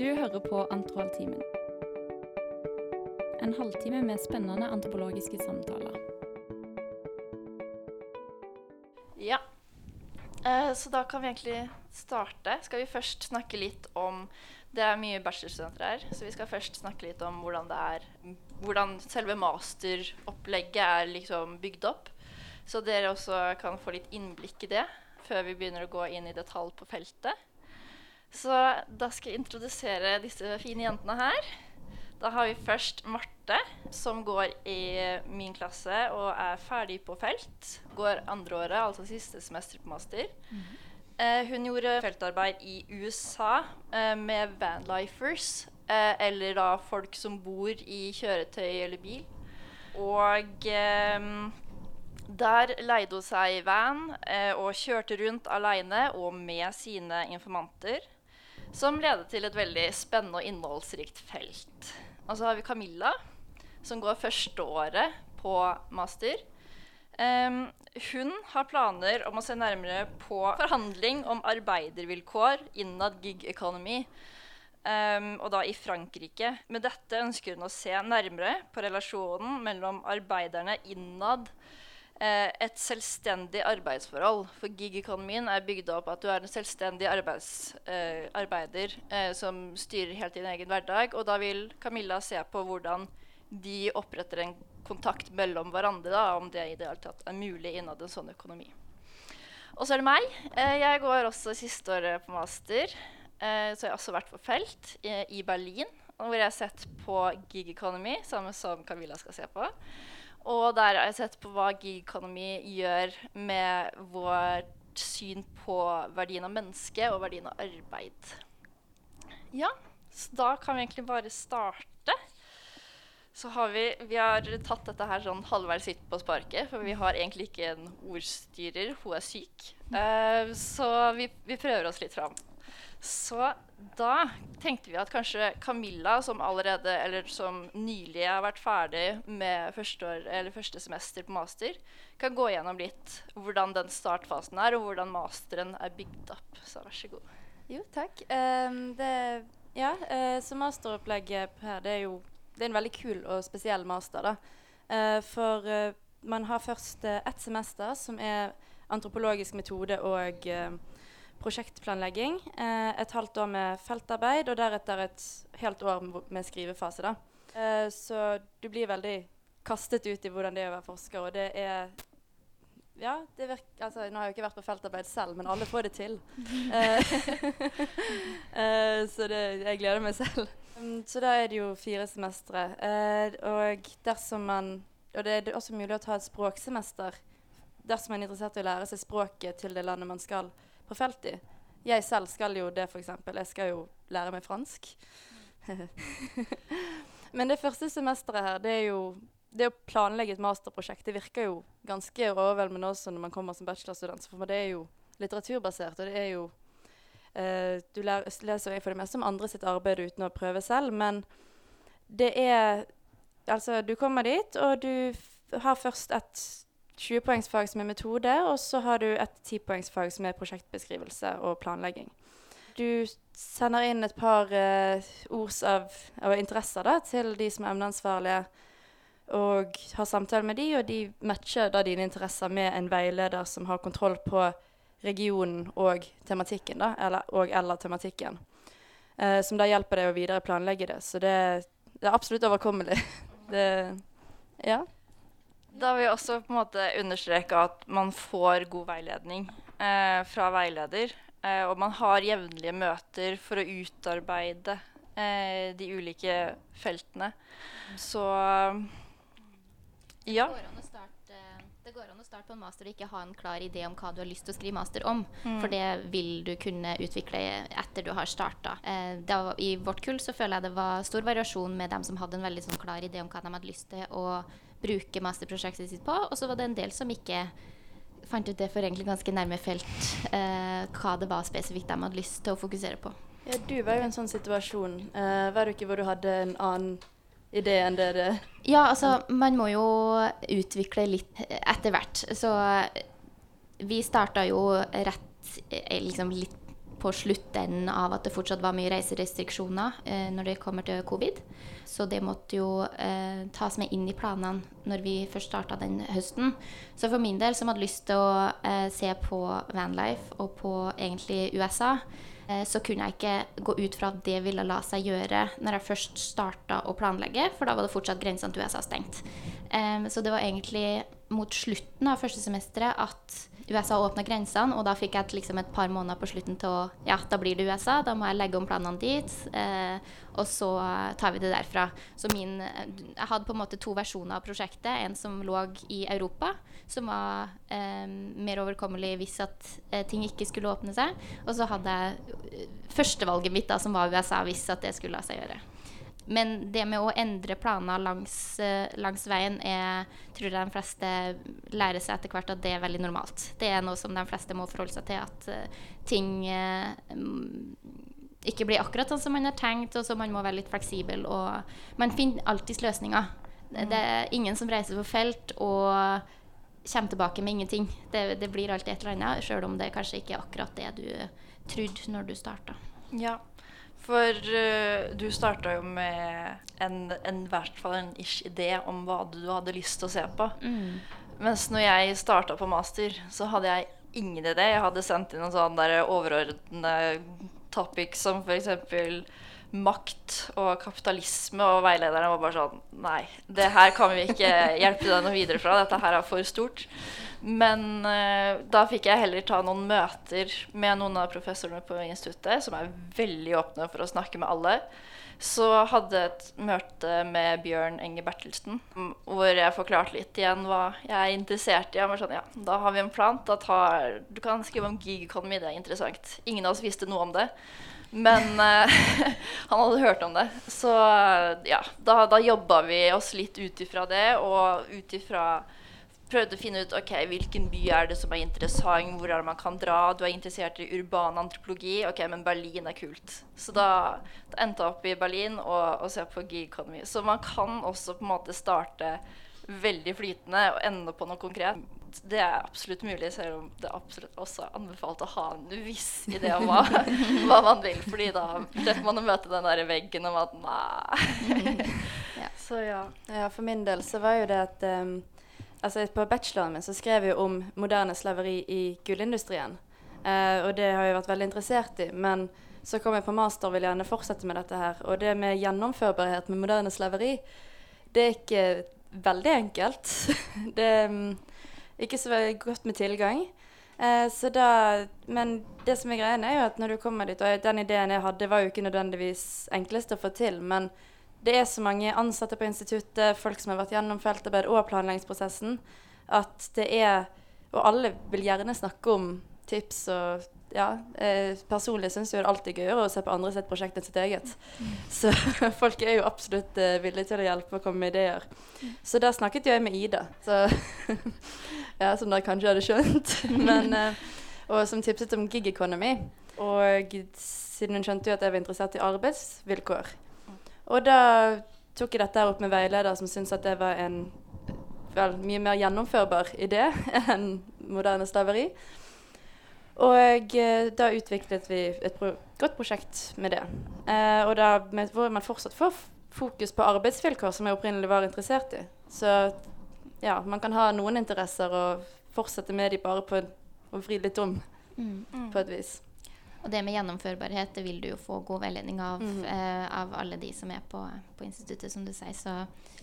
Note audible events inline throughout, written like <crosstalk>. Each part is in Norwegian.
Du hører på Antroaltimen. En halvtime med spennende antropologiske samtaler. Ja. Eh, så da kan vi egentlig starte. Skal vi først snakke litt om Det er mye bachelorstudenter her, så vi skal først snakke litt om hvordan det er Hvordan selve masteropplegget er liksom bygd opp. Så dere også kan få litt innblikk i det før vi begynner å gå inn i detalj på feltet. Så da skal jeg introdusere disse fine jentene her. Da har vi først Marte, som går i min klasse og er ferdig på felt. Går andreåret, altså siste semester på master. Eh, hun gjorde feltarbeid i USA eh, med vanlifers, eh, eller da folk som bor i kjøretøy eller bil. Og der leide hun seg van og kjørte rundt alene og med sine informanter. Som ledet til et veldig spennende og innholdsrikt felt. Og så har vi Camilla, som går første året på master. Um, hun har planer om å se nærmere på forhandling om arbeidervilkår innad gig economy. um, og da i Frankrike. Med dette ønsker hun å se nærmere på relasjonen mellom arbeiderne innad et selvstendig arbeidsforhold. For gig-økonomien er bygd opp at du er en selvstendig arbeids, eh, arbeider eh, som styrer helt din egen hverdag. Og da vil Camilla se på hvordan de oppretter en kontakt mellom hverandre, da, om det i det hele tatt er mulig innad en sånn økonomi. Og så er det meg. Eh, jeg går også siste året på master. Eh, så jeg har også vært på felt i, i Berlin, hvor jeg har sett på gig economy, samme som Camilla skal se på. Og der har jeg sett på hva gig gjør med vårt syn på verdien av menneske og verdien av arbeid. Ja, så da kan vi egentlig bare starte. Så har vi, vi har tatt dette her sånn halvveis hit på sparket, for vi har egentlig ikke en ordstyrer. Hun er syk. Uh, så vi, vi prøver oss litt fram. Så da tenkte vi at kanskje Camilla, som allerede, eller som nylig har vært ferdig med første, år, første semester på master, kan gå gjennom litt hvordan den startfasen er, og hvordan masteren er bygd opp. Så vær så god. Jo, takk. Um, det, ja, uh, så masteropplegget her, det er jo det er en veldig kul og spesiell master. da. Uh, for uh, man har først ett semester som er antropologisk metode og eh, prosjektplanlegging. Eh, et halvt år med feltarbeid, og deretter et helt år med skrivefase. da. Eh, så du blir veldig kastet ut i hvordan det er å være forsker, og det er ja, det virker, altså, Nå har jeg jo ikke vært på feltarbeid selv, men alle får det til. <laughs> <laughs> Eh, så det, jeg gleder meg selv. Um, så da er det jo fire semestre. Uh, og dersom man Og det er også mulig å ta et språksemester dersom man er interessert i å lære seg språket til det landet man skal på felt i. Jeg selv skal jo det, f.eks. Jeg skal jo lære meg fransk. <laughs> Men det første semesteret her, det er jo det å planlegge et masterprosjekt det virker jo ganske overveldende også når man kommer som bachelorstudent. For det er jo litteraturbasert, og det er jo eh, Du lær, leser jo for det meste om andre sitt arbeid uten å prøve selv, men det er Altså, du kommer dit, og du har først et 20-poengsfag som er metode, og så har du et 10-poengsfag som er prosjektbeskrivelse og planlegging. Du sender inn et par eh, ords av, av interesser da, til de som er emneansvarlige og har samtale med de, og de matcher da dine interesser med en veileder som har kontroll på regionen og tematikken, da, eller, og eller tematikken. Eh, som da hjelper deg å videre planlegge det. Så det, det er absolutt overkommelig. <laughs> det, ja. Da vil jeg også på en måte understreke at man får god veiledning eh, fra veileder. Eh, og man har jevnlige møter for å utarbeide eh, de ulike feltene. Så ja. Det går, an å starte, det går an å starte på en master og ikke ha en klar idé om hva du har lyst til å skrive master om. For det vil du kunne utvikle etter du har starta. Eh, I vårt kull så føler jeg det var stor variasjon med dem som hadde en veldig sånn klar idé om hva de hadde lyst til å bruke masterprosjektet sitt på, og så var det en del som ikke fant ut det for egentlig ganske nærme felt, eh, hva det var spesifikt de hadde lyst til å fokusere på. ja, du var jo i en sånn situasjon. Eh, var du ikke hvor du hadde en annen idé enn det Ja, altså, man må jo utvikle litt etter hvert. Så vi starta jo rett eh, liksom litt på slutten av at det fortsatt var mye reiserestriksjoner eh, når det kommer til covid. Så det måtte jo eh, tas med inn i planene når vi først starta den høsten. Så for min del, som hadde lyst til å eh, se på vanlife og på egentlig USA, eh, så kunne jeg ikke gå ut fra at det ville la seg gjøre når jeg først starta å planlegge, for da var det fortsatt grensene til USA stengt. Eh, så det var egentlig mot slutten av første semesteret at USA åpna grensene, og da fikk jeg liksom et par måneder på slutten til å Ja, da blir det USA, da må jeg legge om planene dit. Eh, og så tar vi det derfra. Så min Jeg hadde på en måte to versjoner av prosjektet. En som lå i Europa, som var eh, mer overkommelig hvis at eh, ting ikke skulle åpne seg. Og så hadde jeg førstevalget mitt, da, som var USA, hvis at det skulle la seg gjøre. Men det med å endre planer langs, uh, langs veien er, tror jeg de fleste lærer seg etter hvert at det er veldig normalt. Det er noe som de fleste må forholde seg til, at uh, ting uh, ikke blir akkurat sånn som man har tenkt, og så man må være litt fleksibel. Og man finner alltids løsninger. Det, det er ingen som reiser på felt og kommer tilbake med ingenting. Det, det blir alltid et eller annet, sjøl om det kanskje ikke er akkurat det du trodde når du starta. Ja, for uh, du starta jo med en, en, hvert fall en ish idé om hva du hadde lyst til å se på. Mm. Mens når jeg starta på master, så hadde jeg ingen idé. Jeg hadde sendt inn noen sånne overordnede topics som f.eks. makt og kapitalisme, og veilederne var bare sånn Nei, det her kan vi ikke hjelpe deg noe videre fra. Dette her er for stort. Men uh, da fikk jeg heller ta noen møter med noen av professorene på instituttet, som er veldig åpne for å snakke med alle. Så hadde jeg et møte med Bjørn Enge Bertelsen, hvor jeg forklarte litt igjen hva jeg er interessert i. Sånn, ja, da har vi en plan. Tar, du kan skrive om gig economy, det er interessant. Ingen av oss visste noe om det. Men uh, <laughs> han hadde hørt om det. Så ja, da, da jobba vi oss litt ut ifra det, og ut ifra prøvde å finne ut ok, hvilken by er det som er interessant, hvor er det man kan dra. Du er interessert i urban antropologi. Ok, men Berlin er kult. Så da, da endte jeg opp i Berlin og, og se på gig. Så man kan også på en måte starte veldig flytende og ende på noe konkret. Det er absolutt mulig, selv om det er absolutt også anbefalt å ha en viss idé om hva, <laughs> hva man vil. fordi da slipper man å møte den der veggen om at nei. <laughs> ja. Så ja. ja. For min del så var jo det at um, altså På bacheloren min så skrev jeg om moderne slaveri i gullindustrien. Uh, og det har jeg vært veldig interessert i. Men så kom jeg på master og vil gjerne fortsette med dette her. Og det med gjennomførbarhet med moderne slaveri, det er ikke veldig enkelt. <laughs> det er um, ikke så godt med tilgang. Eh, da, men det som er greia, er jo at når du kommer dit Og den ideen jeg hadde, var jo ikke nødvendigvis enklest å få til. men det er så mange ansatte på instituttet, folk som har vært gjennom feltarbeid og planleggingsprosessen, at det er Og alle vil gjerne snakke om tips og ja, eh, personlig syns jeg det alltid er gøyere å se på andre sitt prosjekt enn sitt eget. Så <laughs> folk er jo absolutt eh, villige til å hjelpe og komme med ideer. Så da snakket jeg med Ida, så, <laughs> ja, som dere kanskje hadde skjønt. <laughs> Men, eh, og som tipset om gig economy. Og siden hun skjønte jo at jeg var interessert i arbeidsvilkår, og da tok jeg dette opp med veileder, som syntes at det var en vel, mye mer gjennomførbar idé <laughs> enn moderne slaveri. Og eh, da utviklet vi et pro godt prosjekt med det. Eh, og da med, hvor man fortsatt får fokus på arbeidsvilkår, som jeg opprinnelig var interessert i. Så ja, man kan ha noen interesser og fortsette med de bare på å vri litt om, mm. på et vis. Og det med gjennomførbarhet det vil du jo få god veiledning av, mm. eh, av alle de som er på, på, instituttet, som du sier. Så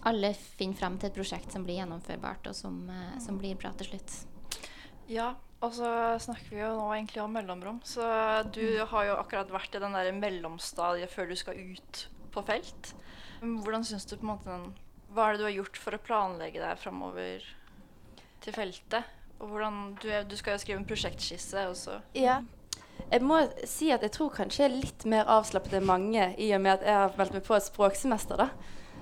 alle finner fram til et prosjekt som blir gjennomførbart, og som, eh, som mm. blir bra til slutt. Ja, og så snakker vi jo nå egentlig om mellomrom. Så du mm. har jo akkurat vært i den der mellomstadiet før du skal ut på felt. Hvordan syns du på en måte den Hva er det du har gjort for å planlegge deg framover til feltet? Og hvordan, du, du skal jo skrive en prosjektskisse også. Ja, jeg må si at jeg tror kanskje jeg er litt mer avslappet enn mange, i og med at jeg har meldt meg på et språksemester. da.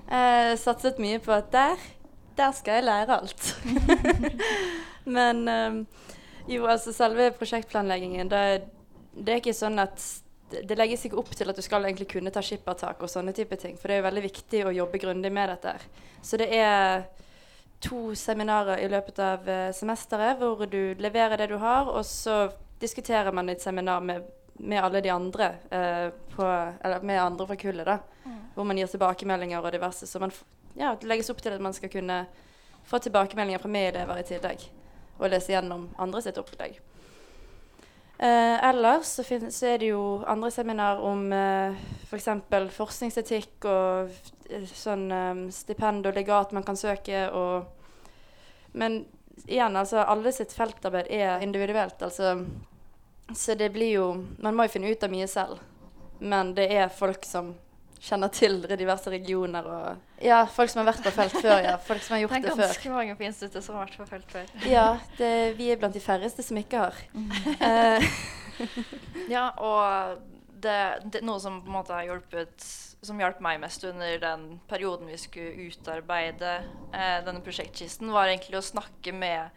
Eh, satset mye på at der, der skal jeg lære alt. <laughs> Men eh, jo, altså selve prosjektplanleggingen, det, det, er ikke sånn at det legges ikke opp til at du skal egentlig kunne ta skippertak og sånne type ting. For det er jo veldig viktig å jobbe grundig med dette. Så det er to seminarer i løpet av uh, semesteret hvor du leverer det du har, og så diskuterer man et seminar med med alle de andre eh, på, Eller med andre fra kullet, da. Hvor man gir tilbakemeldinger og diverse. Så man, ja, det legges opp til at man skal kunne få tilbakemeldinger fra medelever i tillegg. Og lese gjennom andre sitt opplegg. Eh, ellers så, finnes, så er det jo andre seminar om eh, f.eks. forskningsetikk og eh, sånn eh, stipend og legat man kan søke og Men igjen, altså alle sitt feltarbeid er individuelt, altså. Så det blir jo Man må jo finne ut av mye selv. Men det er folk som kjenner til diverse regioner og Ja, folk som har vært på felt før, ja. Folk som har gjort Det før. det er ganske mange på instituttet som har vært på felt før. Ja, det, vi er blant de færreste som ikke har. Eh, <laughs> Ja, og det, det, noe som på en måte har hjulpet Som hjalp meg mest under den perioden vi skulle utarbeide eh, denne prosjektkisten, var egentlig å snakke med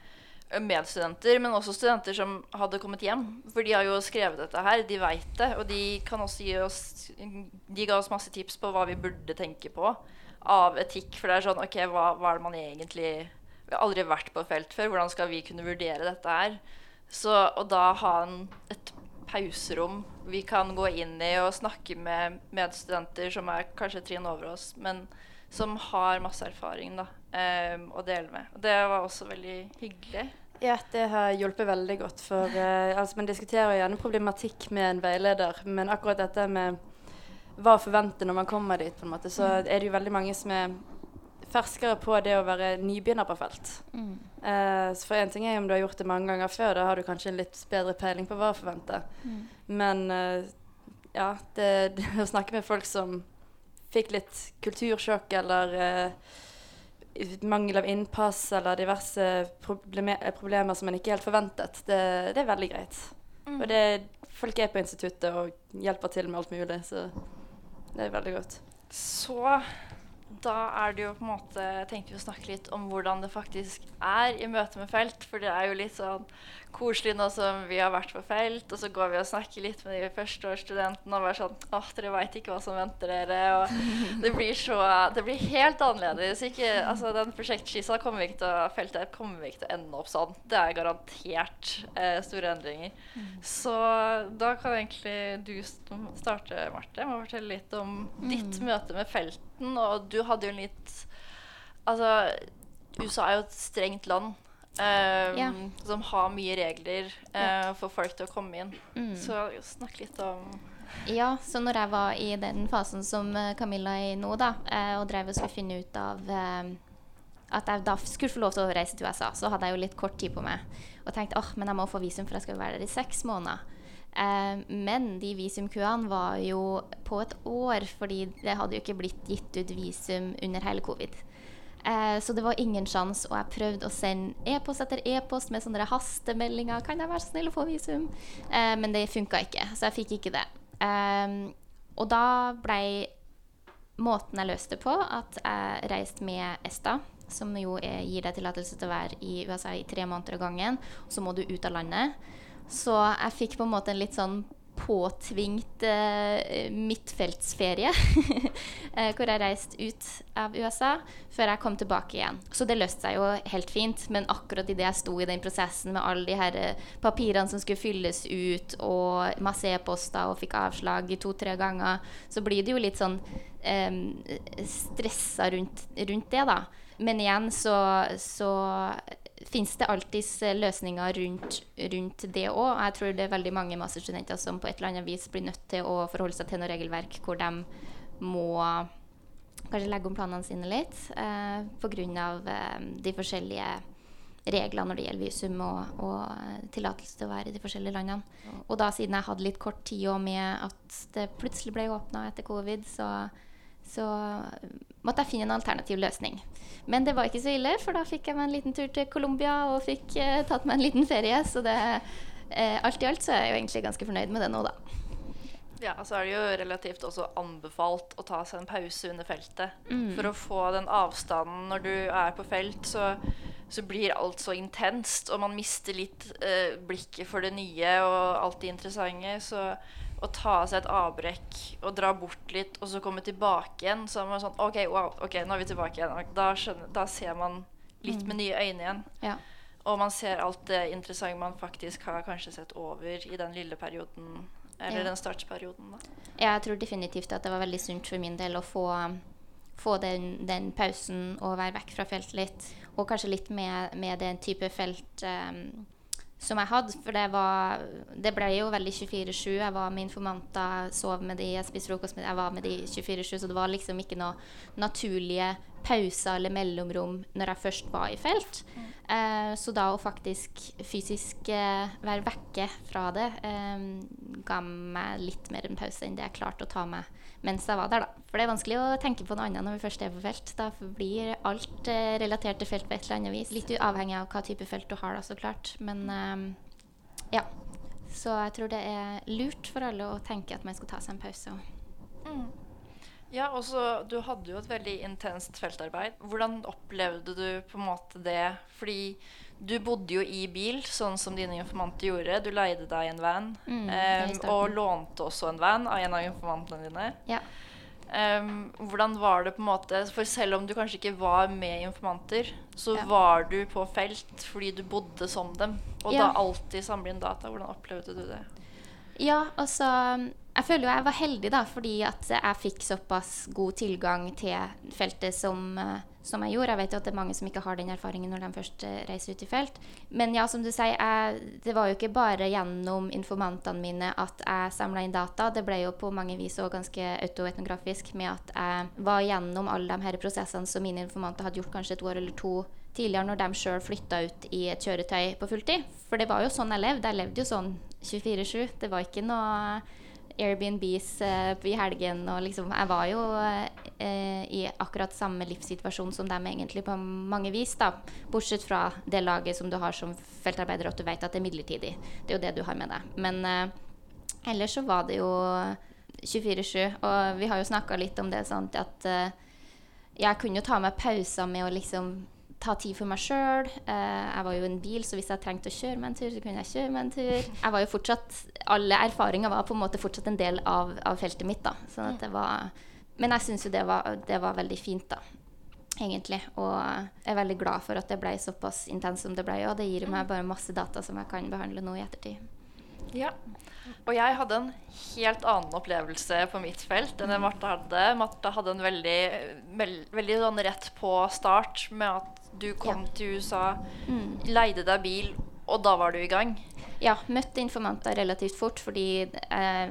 medstudenter, men også studenter som hadde kommet hjem. For de har jo skrevet dette her, de veit det. Og de kan også gi oss De ga oss masse tips på hva vi burde tenke på av etikk. For det er sånn OK, hva, hva er det man egentlig Vi har aldri vært på felt før. Hvordan skal vi kunne vurdere dette her? Så, og da ha en, et pauserom vi kan gå inn i og snakke med medstudenter som er kanskje trinn over oss, men som har masse erfaring da, em, å dele med. Og det var også veldig hyggelig. Ja, det har hjulpet veldig godt. For uh, altså, man diskuterer gjerne problematikk med en veileder, men akkurat dette med hva å forvente når man kommer dit, på en måte, så er det jo veldig mange som er ferskere på det å være nybegynner på felt. Mm. Uh, for én ting er om du har gjort det mange ganger før, da har du kanskje en litt bedre peiling på hva å forvente. Mm. Men uh, ja, det, <laughs> det å snakke med folk som fikk litt kultursjokk eller eh, mangel av innpass eller diverse probleme problemer som man ikke helt forventet, det, det er veldig greit. Og det, folk er på instituttet og hjelper til med alt mulig, så det er veldig godt. Så da er det jo på en måte tenkte vi å snakke litt om hvordan det faktisk er i møte med felt. For det er jo litt sånn koselig nå som vi har vært på felt, og så går vi og snakker litt med de førsteårsstudentene og bare sånn Åh, dere veit ikke hva som venter dere. Og <laughs> det blir så Det blir helt annerledes. Ikke, altså, den prosjektskissa kommer vi ikke til å feltet kommer vi ikke til å ende opp sånn. Det er garantert eh, store endringer. Så da kan egentlig du starte, Marte, med å fortelle litt om ditt møte med felten. Og du hadde jo en litt Altså, USA er jo et strengt land. Um, Ja. Som har mye regler uh, for folk til å komme inn. Mm. Så snakk litt om Ja, så når jeg var i den fasen som eh, Camilla er i nå, da, eh, og drev og skulle finne ut av at jeg da skulle få lov til å reise til USA, så hadde jeg jo litt kort tid på meg. Og tenkte åh, men jeg må få visum, for jeg skal være der i seks måneder. Eh, men de visumkøene var jo på et år, fordi det hadde jo ikke blitt gitt ut visum under hele covid. Eh, så det var ingen sjanse, og jeg prøvde å sende e-post etter e-post med sånne hastemeldinger. 'Kan jeg være så snill å få visum?' Eh, men det funka ikke, så jeg fikk ikke det. Og da blei måten jeg løste det på, at jeg reiste med ESTA, som jo gir deg tillatelse til å være i USA i tre måneder av gangen. Så må du ut av landet. Så jeg fikk på en måte en litt sånn påtvingt eh, midtfeltsferie. <laughs> eh, hvor jeg reiste ut av USA før jeg kom tilbake igjen. Så det løste seg jo helt fint. Men akkurat idet jeg sto i den prosessen med alle de her eh, papirene som skulle fylles ut, og masse e-poster og fikk avslag i to-tre ganger, så blir det jo litt sånn eh, stressa rundt, rundt det, da. Men igjen så, så fins det alltids eh, løsninger rundt, rundt det òg. Jeg tror det er veldig mange masterstudenter som på et eller annet vis blir nødt til å forholde seg til noe regelverk hvor de må kanskje legge om planene sine litt eh, pga. Eh, de forskjellige reglene når det gjelder visum og, og eh, tillatelse til å være i de forskjellige landene. Og da siden jeg hadde litt kort tid og med at det plutselig ble åpna etter covid, så, så måtte jeg finne en alternativ løsning. Men det var ikke så ille, for da fikk jeg meg en liten tur til Colombia og fikk eh, tatt meg en liten ferie. Så det, eh, alt i alt så er jeg jo egentlig ganske fornøyd med det nå, da. Ja, så er det jo relativt også anbefalt å ta seg en pause under feltet. Mm. For å få den avstanden når du er på felt, så, så blir alt så intenst, og man mister litt eh, blikket for det nye og alt det interessante. Så å ta seg et avbrekk og dra bort litt, og så komme tilbake igjen, så er man sånn OK, wow, ok, nå er vi tilbake igjen. Da, skjønner, da ser man litt med nye øyne igjen. Ja. Og man ser alt det interessante man faktisk har kanskje sett over i den lille perioden Eller Ja. den startperioden, da. Jeg tror definitivt at det var veldig sunt for min del å få, få den, den pausen og være vekk fra felt litt. Og kanskje litt med, med den type felt um, som jeg hadde. For det var Det ble jo veldig 24-7. Jeg var med informanter, sov med de, jeg spiste frokost med de, jeg var med de 24-7. Så det var liksom ikke noe naturlige pauser eller mellomrom når jeg først var i felt. Eh, så da å faktisk fysisk eh, være vekke fra det eh, ga meg litt mer en pause enn det jeg klarte å ta meg mens jeg var der, da. For det er vanskelig å tenke på noe annet når vi først er på felt. Da blir alt eh, relatert til felt på et eller annet vis. Litt avhengig av hva type felt du har, da, så klart. Men eh, ja. Så jeg tror det er lurt for alle å tenke at man skal ta seg en pause. Mm. Ja, også, Du hadde jo et veldig intenst feltarbeid. Hvordan opplevde du på en måte det? Fordi du bodde jo i bil, sånn som dine informanter gjorde. Du leide deg en van. Mm, um, og lånte også en van av en av informantene dine. Ja. Um, hvordan var det på en måte For selv om du kanskje ikke var med informanter, så Ja. var du på felt fordi du bodde som dem. Og Ja. da alltid samle inn data. Hvordan opplevde du det? Ja, altså Jeg føler jo jeg var heldig, da, fordi at jeg fikk såpass god tilgang til feltet som, eh, som jeg gjorde. Jeg vet jo at det er mange som ikke har den erfaringen når de først eh, reiser ut i felt. Men ja, som du sier, jeg, det var jo ikke bare gjennom informantene mine at jeg samla inn data. Det ble jo på mange vis òg ganske autoetnografisk med at jeg var gjennom alle de her prosessene som mine informanter hadde gjort kanskje et år eller to tidligere, når de sjøl flytta ut i et kjøretøy på fulltid. For det var jo sånn jeg levde. Jeg levde jo sånn 24-7. Det var ikke noe Airbnbs eh, i helgen. Og liksom, jeg var jo eh, i akkurat samme livssituasjon som dem egentlig på mange vis. da. Bortsett fra det laget som du har som feltarbeider, at du vet at det er midlertidig. Det er jo det du har med deg. Men eh, ellers så var det jo 24-7. Og vi har jo snakka litt om det, sånn at jeg kunne jo ta meg pauser med å liksom ta tid for meg sjøl. jeg var jo en bil, så hvis jeg trengte å kjøre meg en tur, så kunne jeg kjøre meg en tur. Jeg var jo fortsatt, Alle erfaringer var på en måte fortsatt en del av, av feltet mitt. da. Sånn at det var, men jeg syns jo det var, det var veldig fint, da. Egentlig. Og jeg er veldig glad for at det ble såpass intenst som det ble. Og det gir meg bare masse data som jeg kan behandle nå i ettertid. Ja. Og jeg hadde en helt annen opplevelse på mitt felt enn det Marte hadde. Marte hadde en veldig, veld, veldig sånn rett på start med at du kom til USA, Mm. leide deg bil, og da var du i gang. Ja, møtte informanter relativt fort, fordi eh,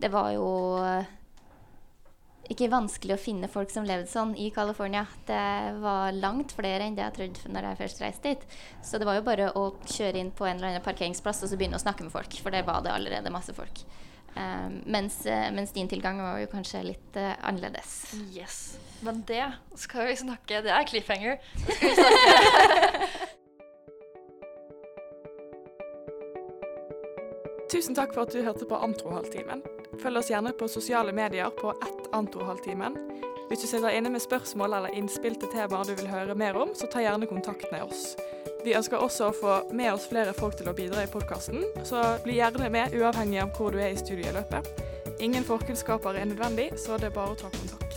det var jo ikke vanskelig å finne folk som levde sånn i California. Det var langt flere enn det jeg trodde når jeg først reiste dit. Så det var jo bare å kjøre inn på en eller annen parkeringsplass og så begynne å snakke med folk, for der var det allerede masse folk. Um, mens, eh, mens din tilgang var jo kanskje litt uh, annerledes. Yes. Men det skal vi snakke Det er cliffhanger. Det <laughs> skal vi snakke Tusen takk for at du hørte på Antrohalvtimen. Følg oss gjerne på sosiale medier på ett Antohalvtimen. Hvis du sitter inne med spørsmål eller innspill til temaer du vil høre mer om, så ta gjerne kontakt med oss. Vi ønsker også å få med oss flere folk til å bidra i podkasten, så bli gjerne med uavhengig av hvor du er i studieløpet. Ingen forkunnskaper er nødvendig, så det er bare å ta kontakt.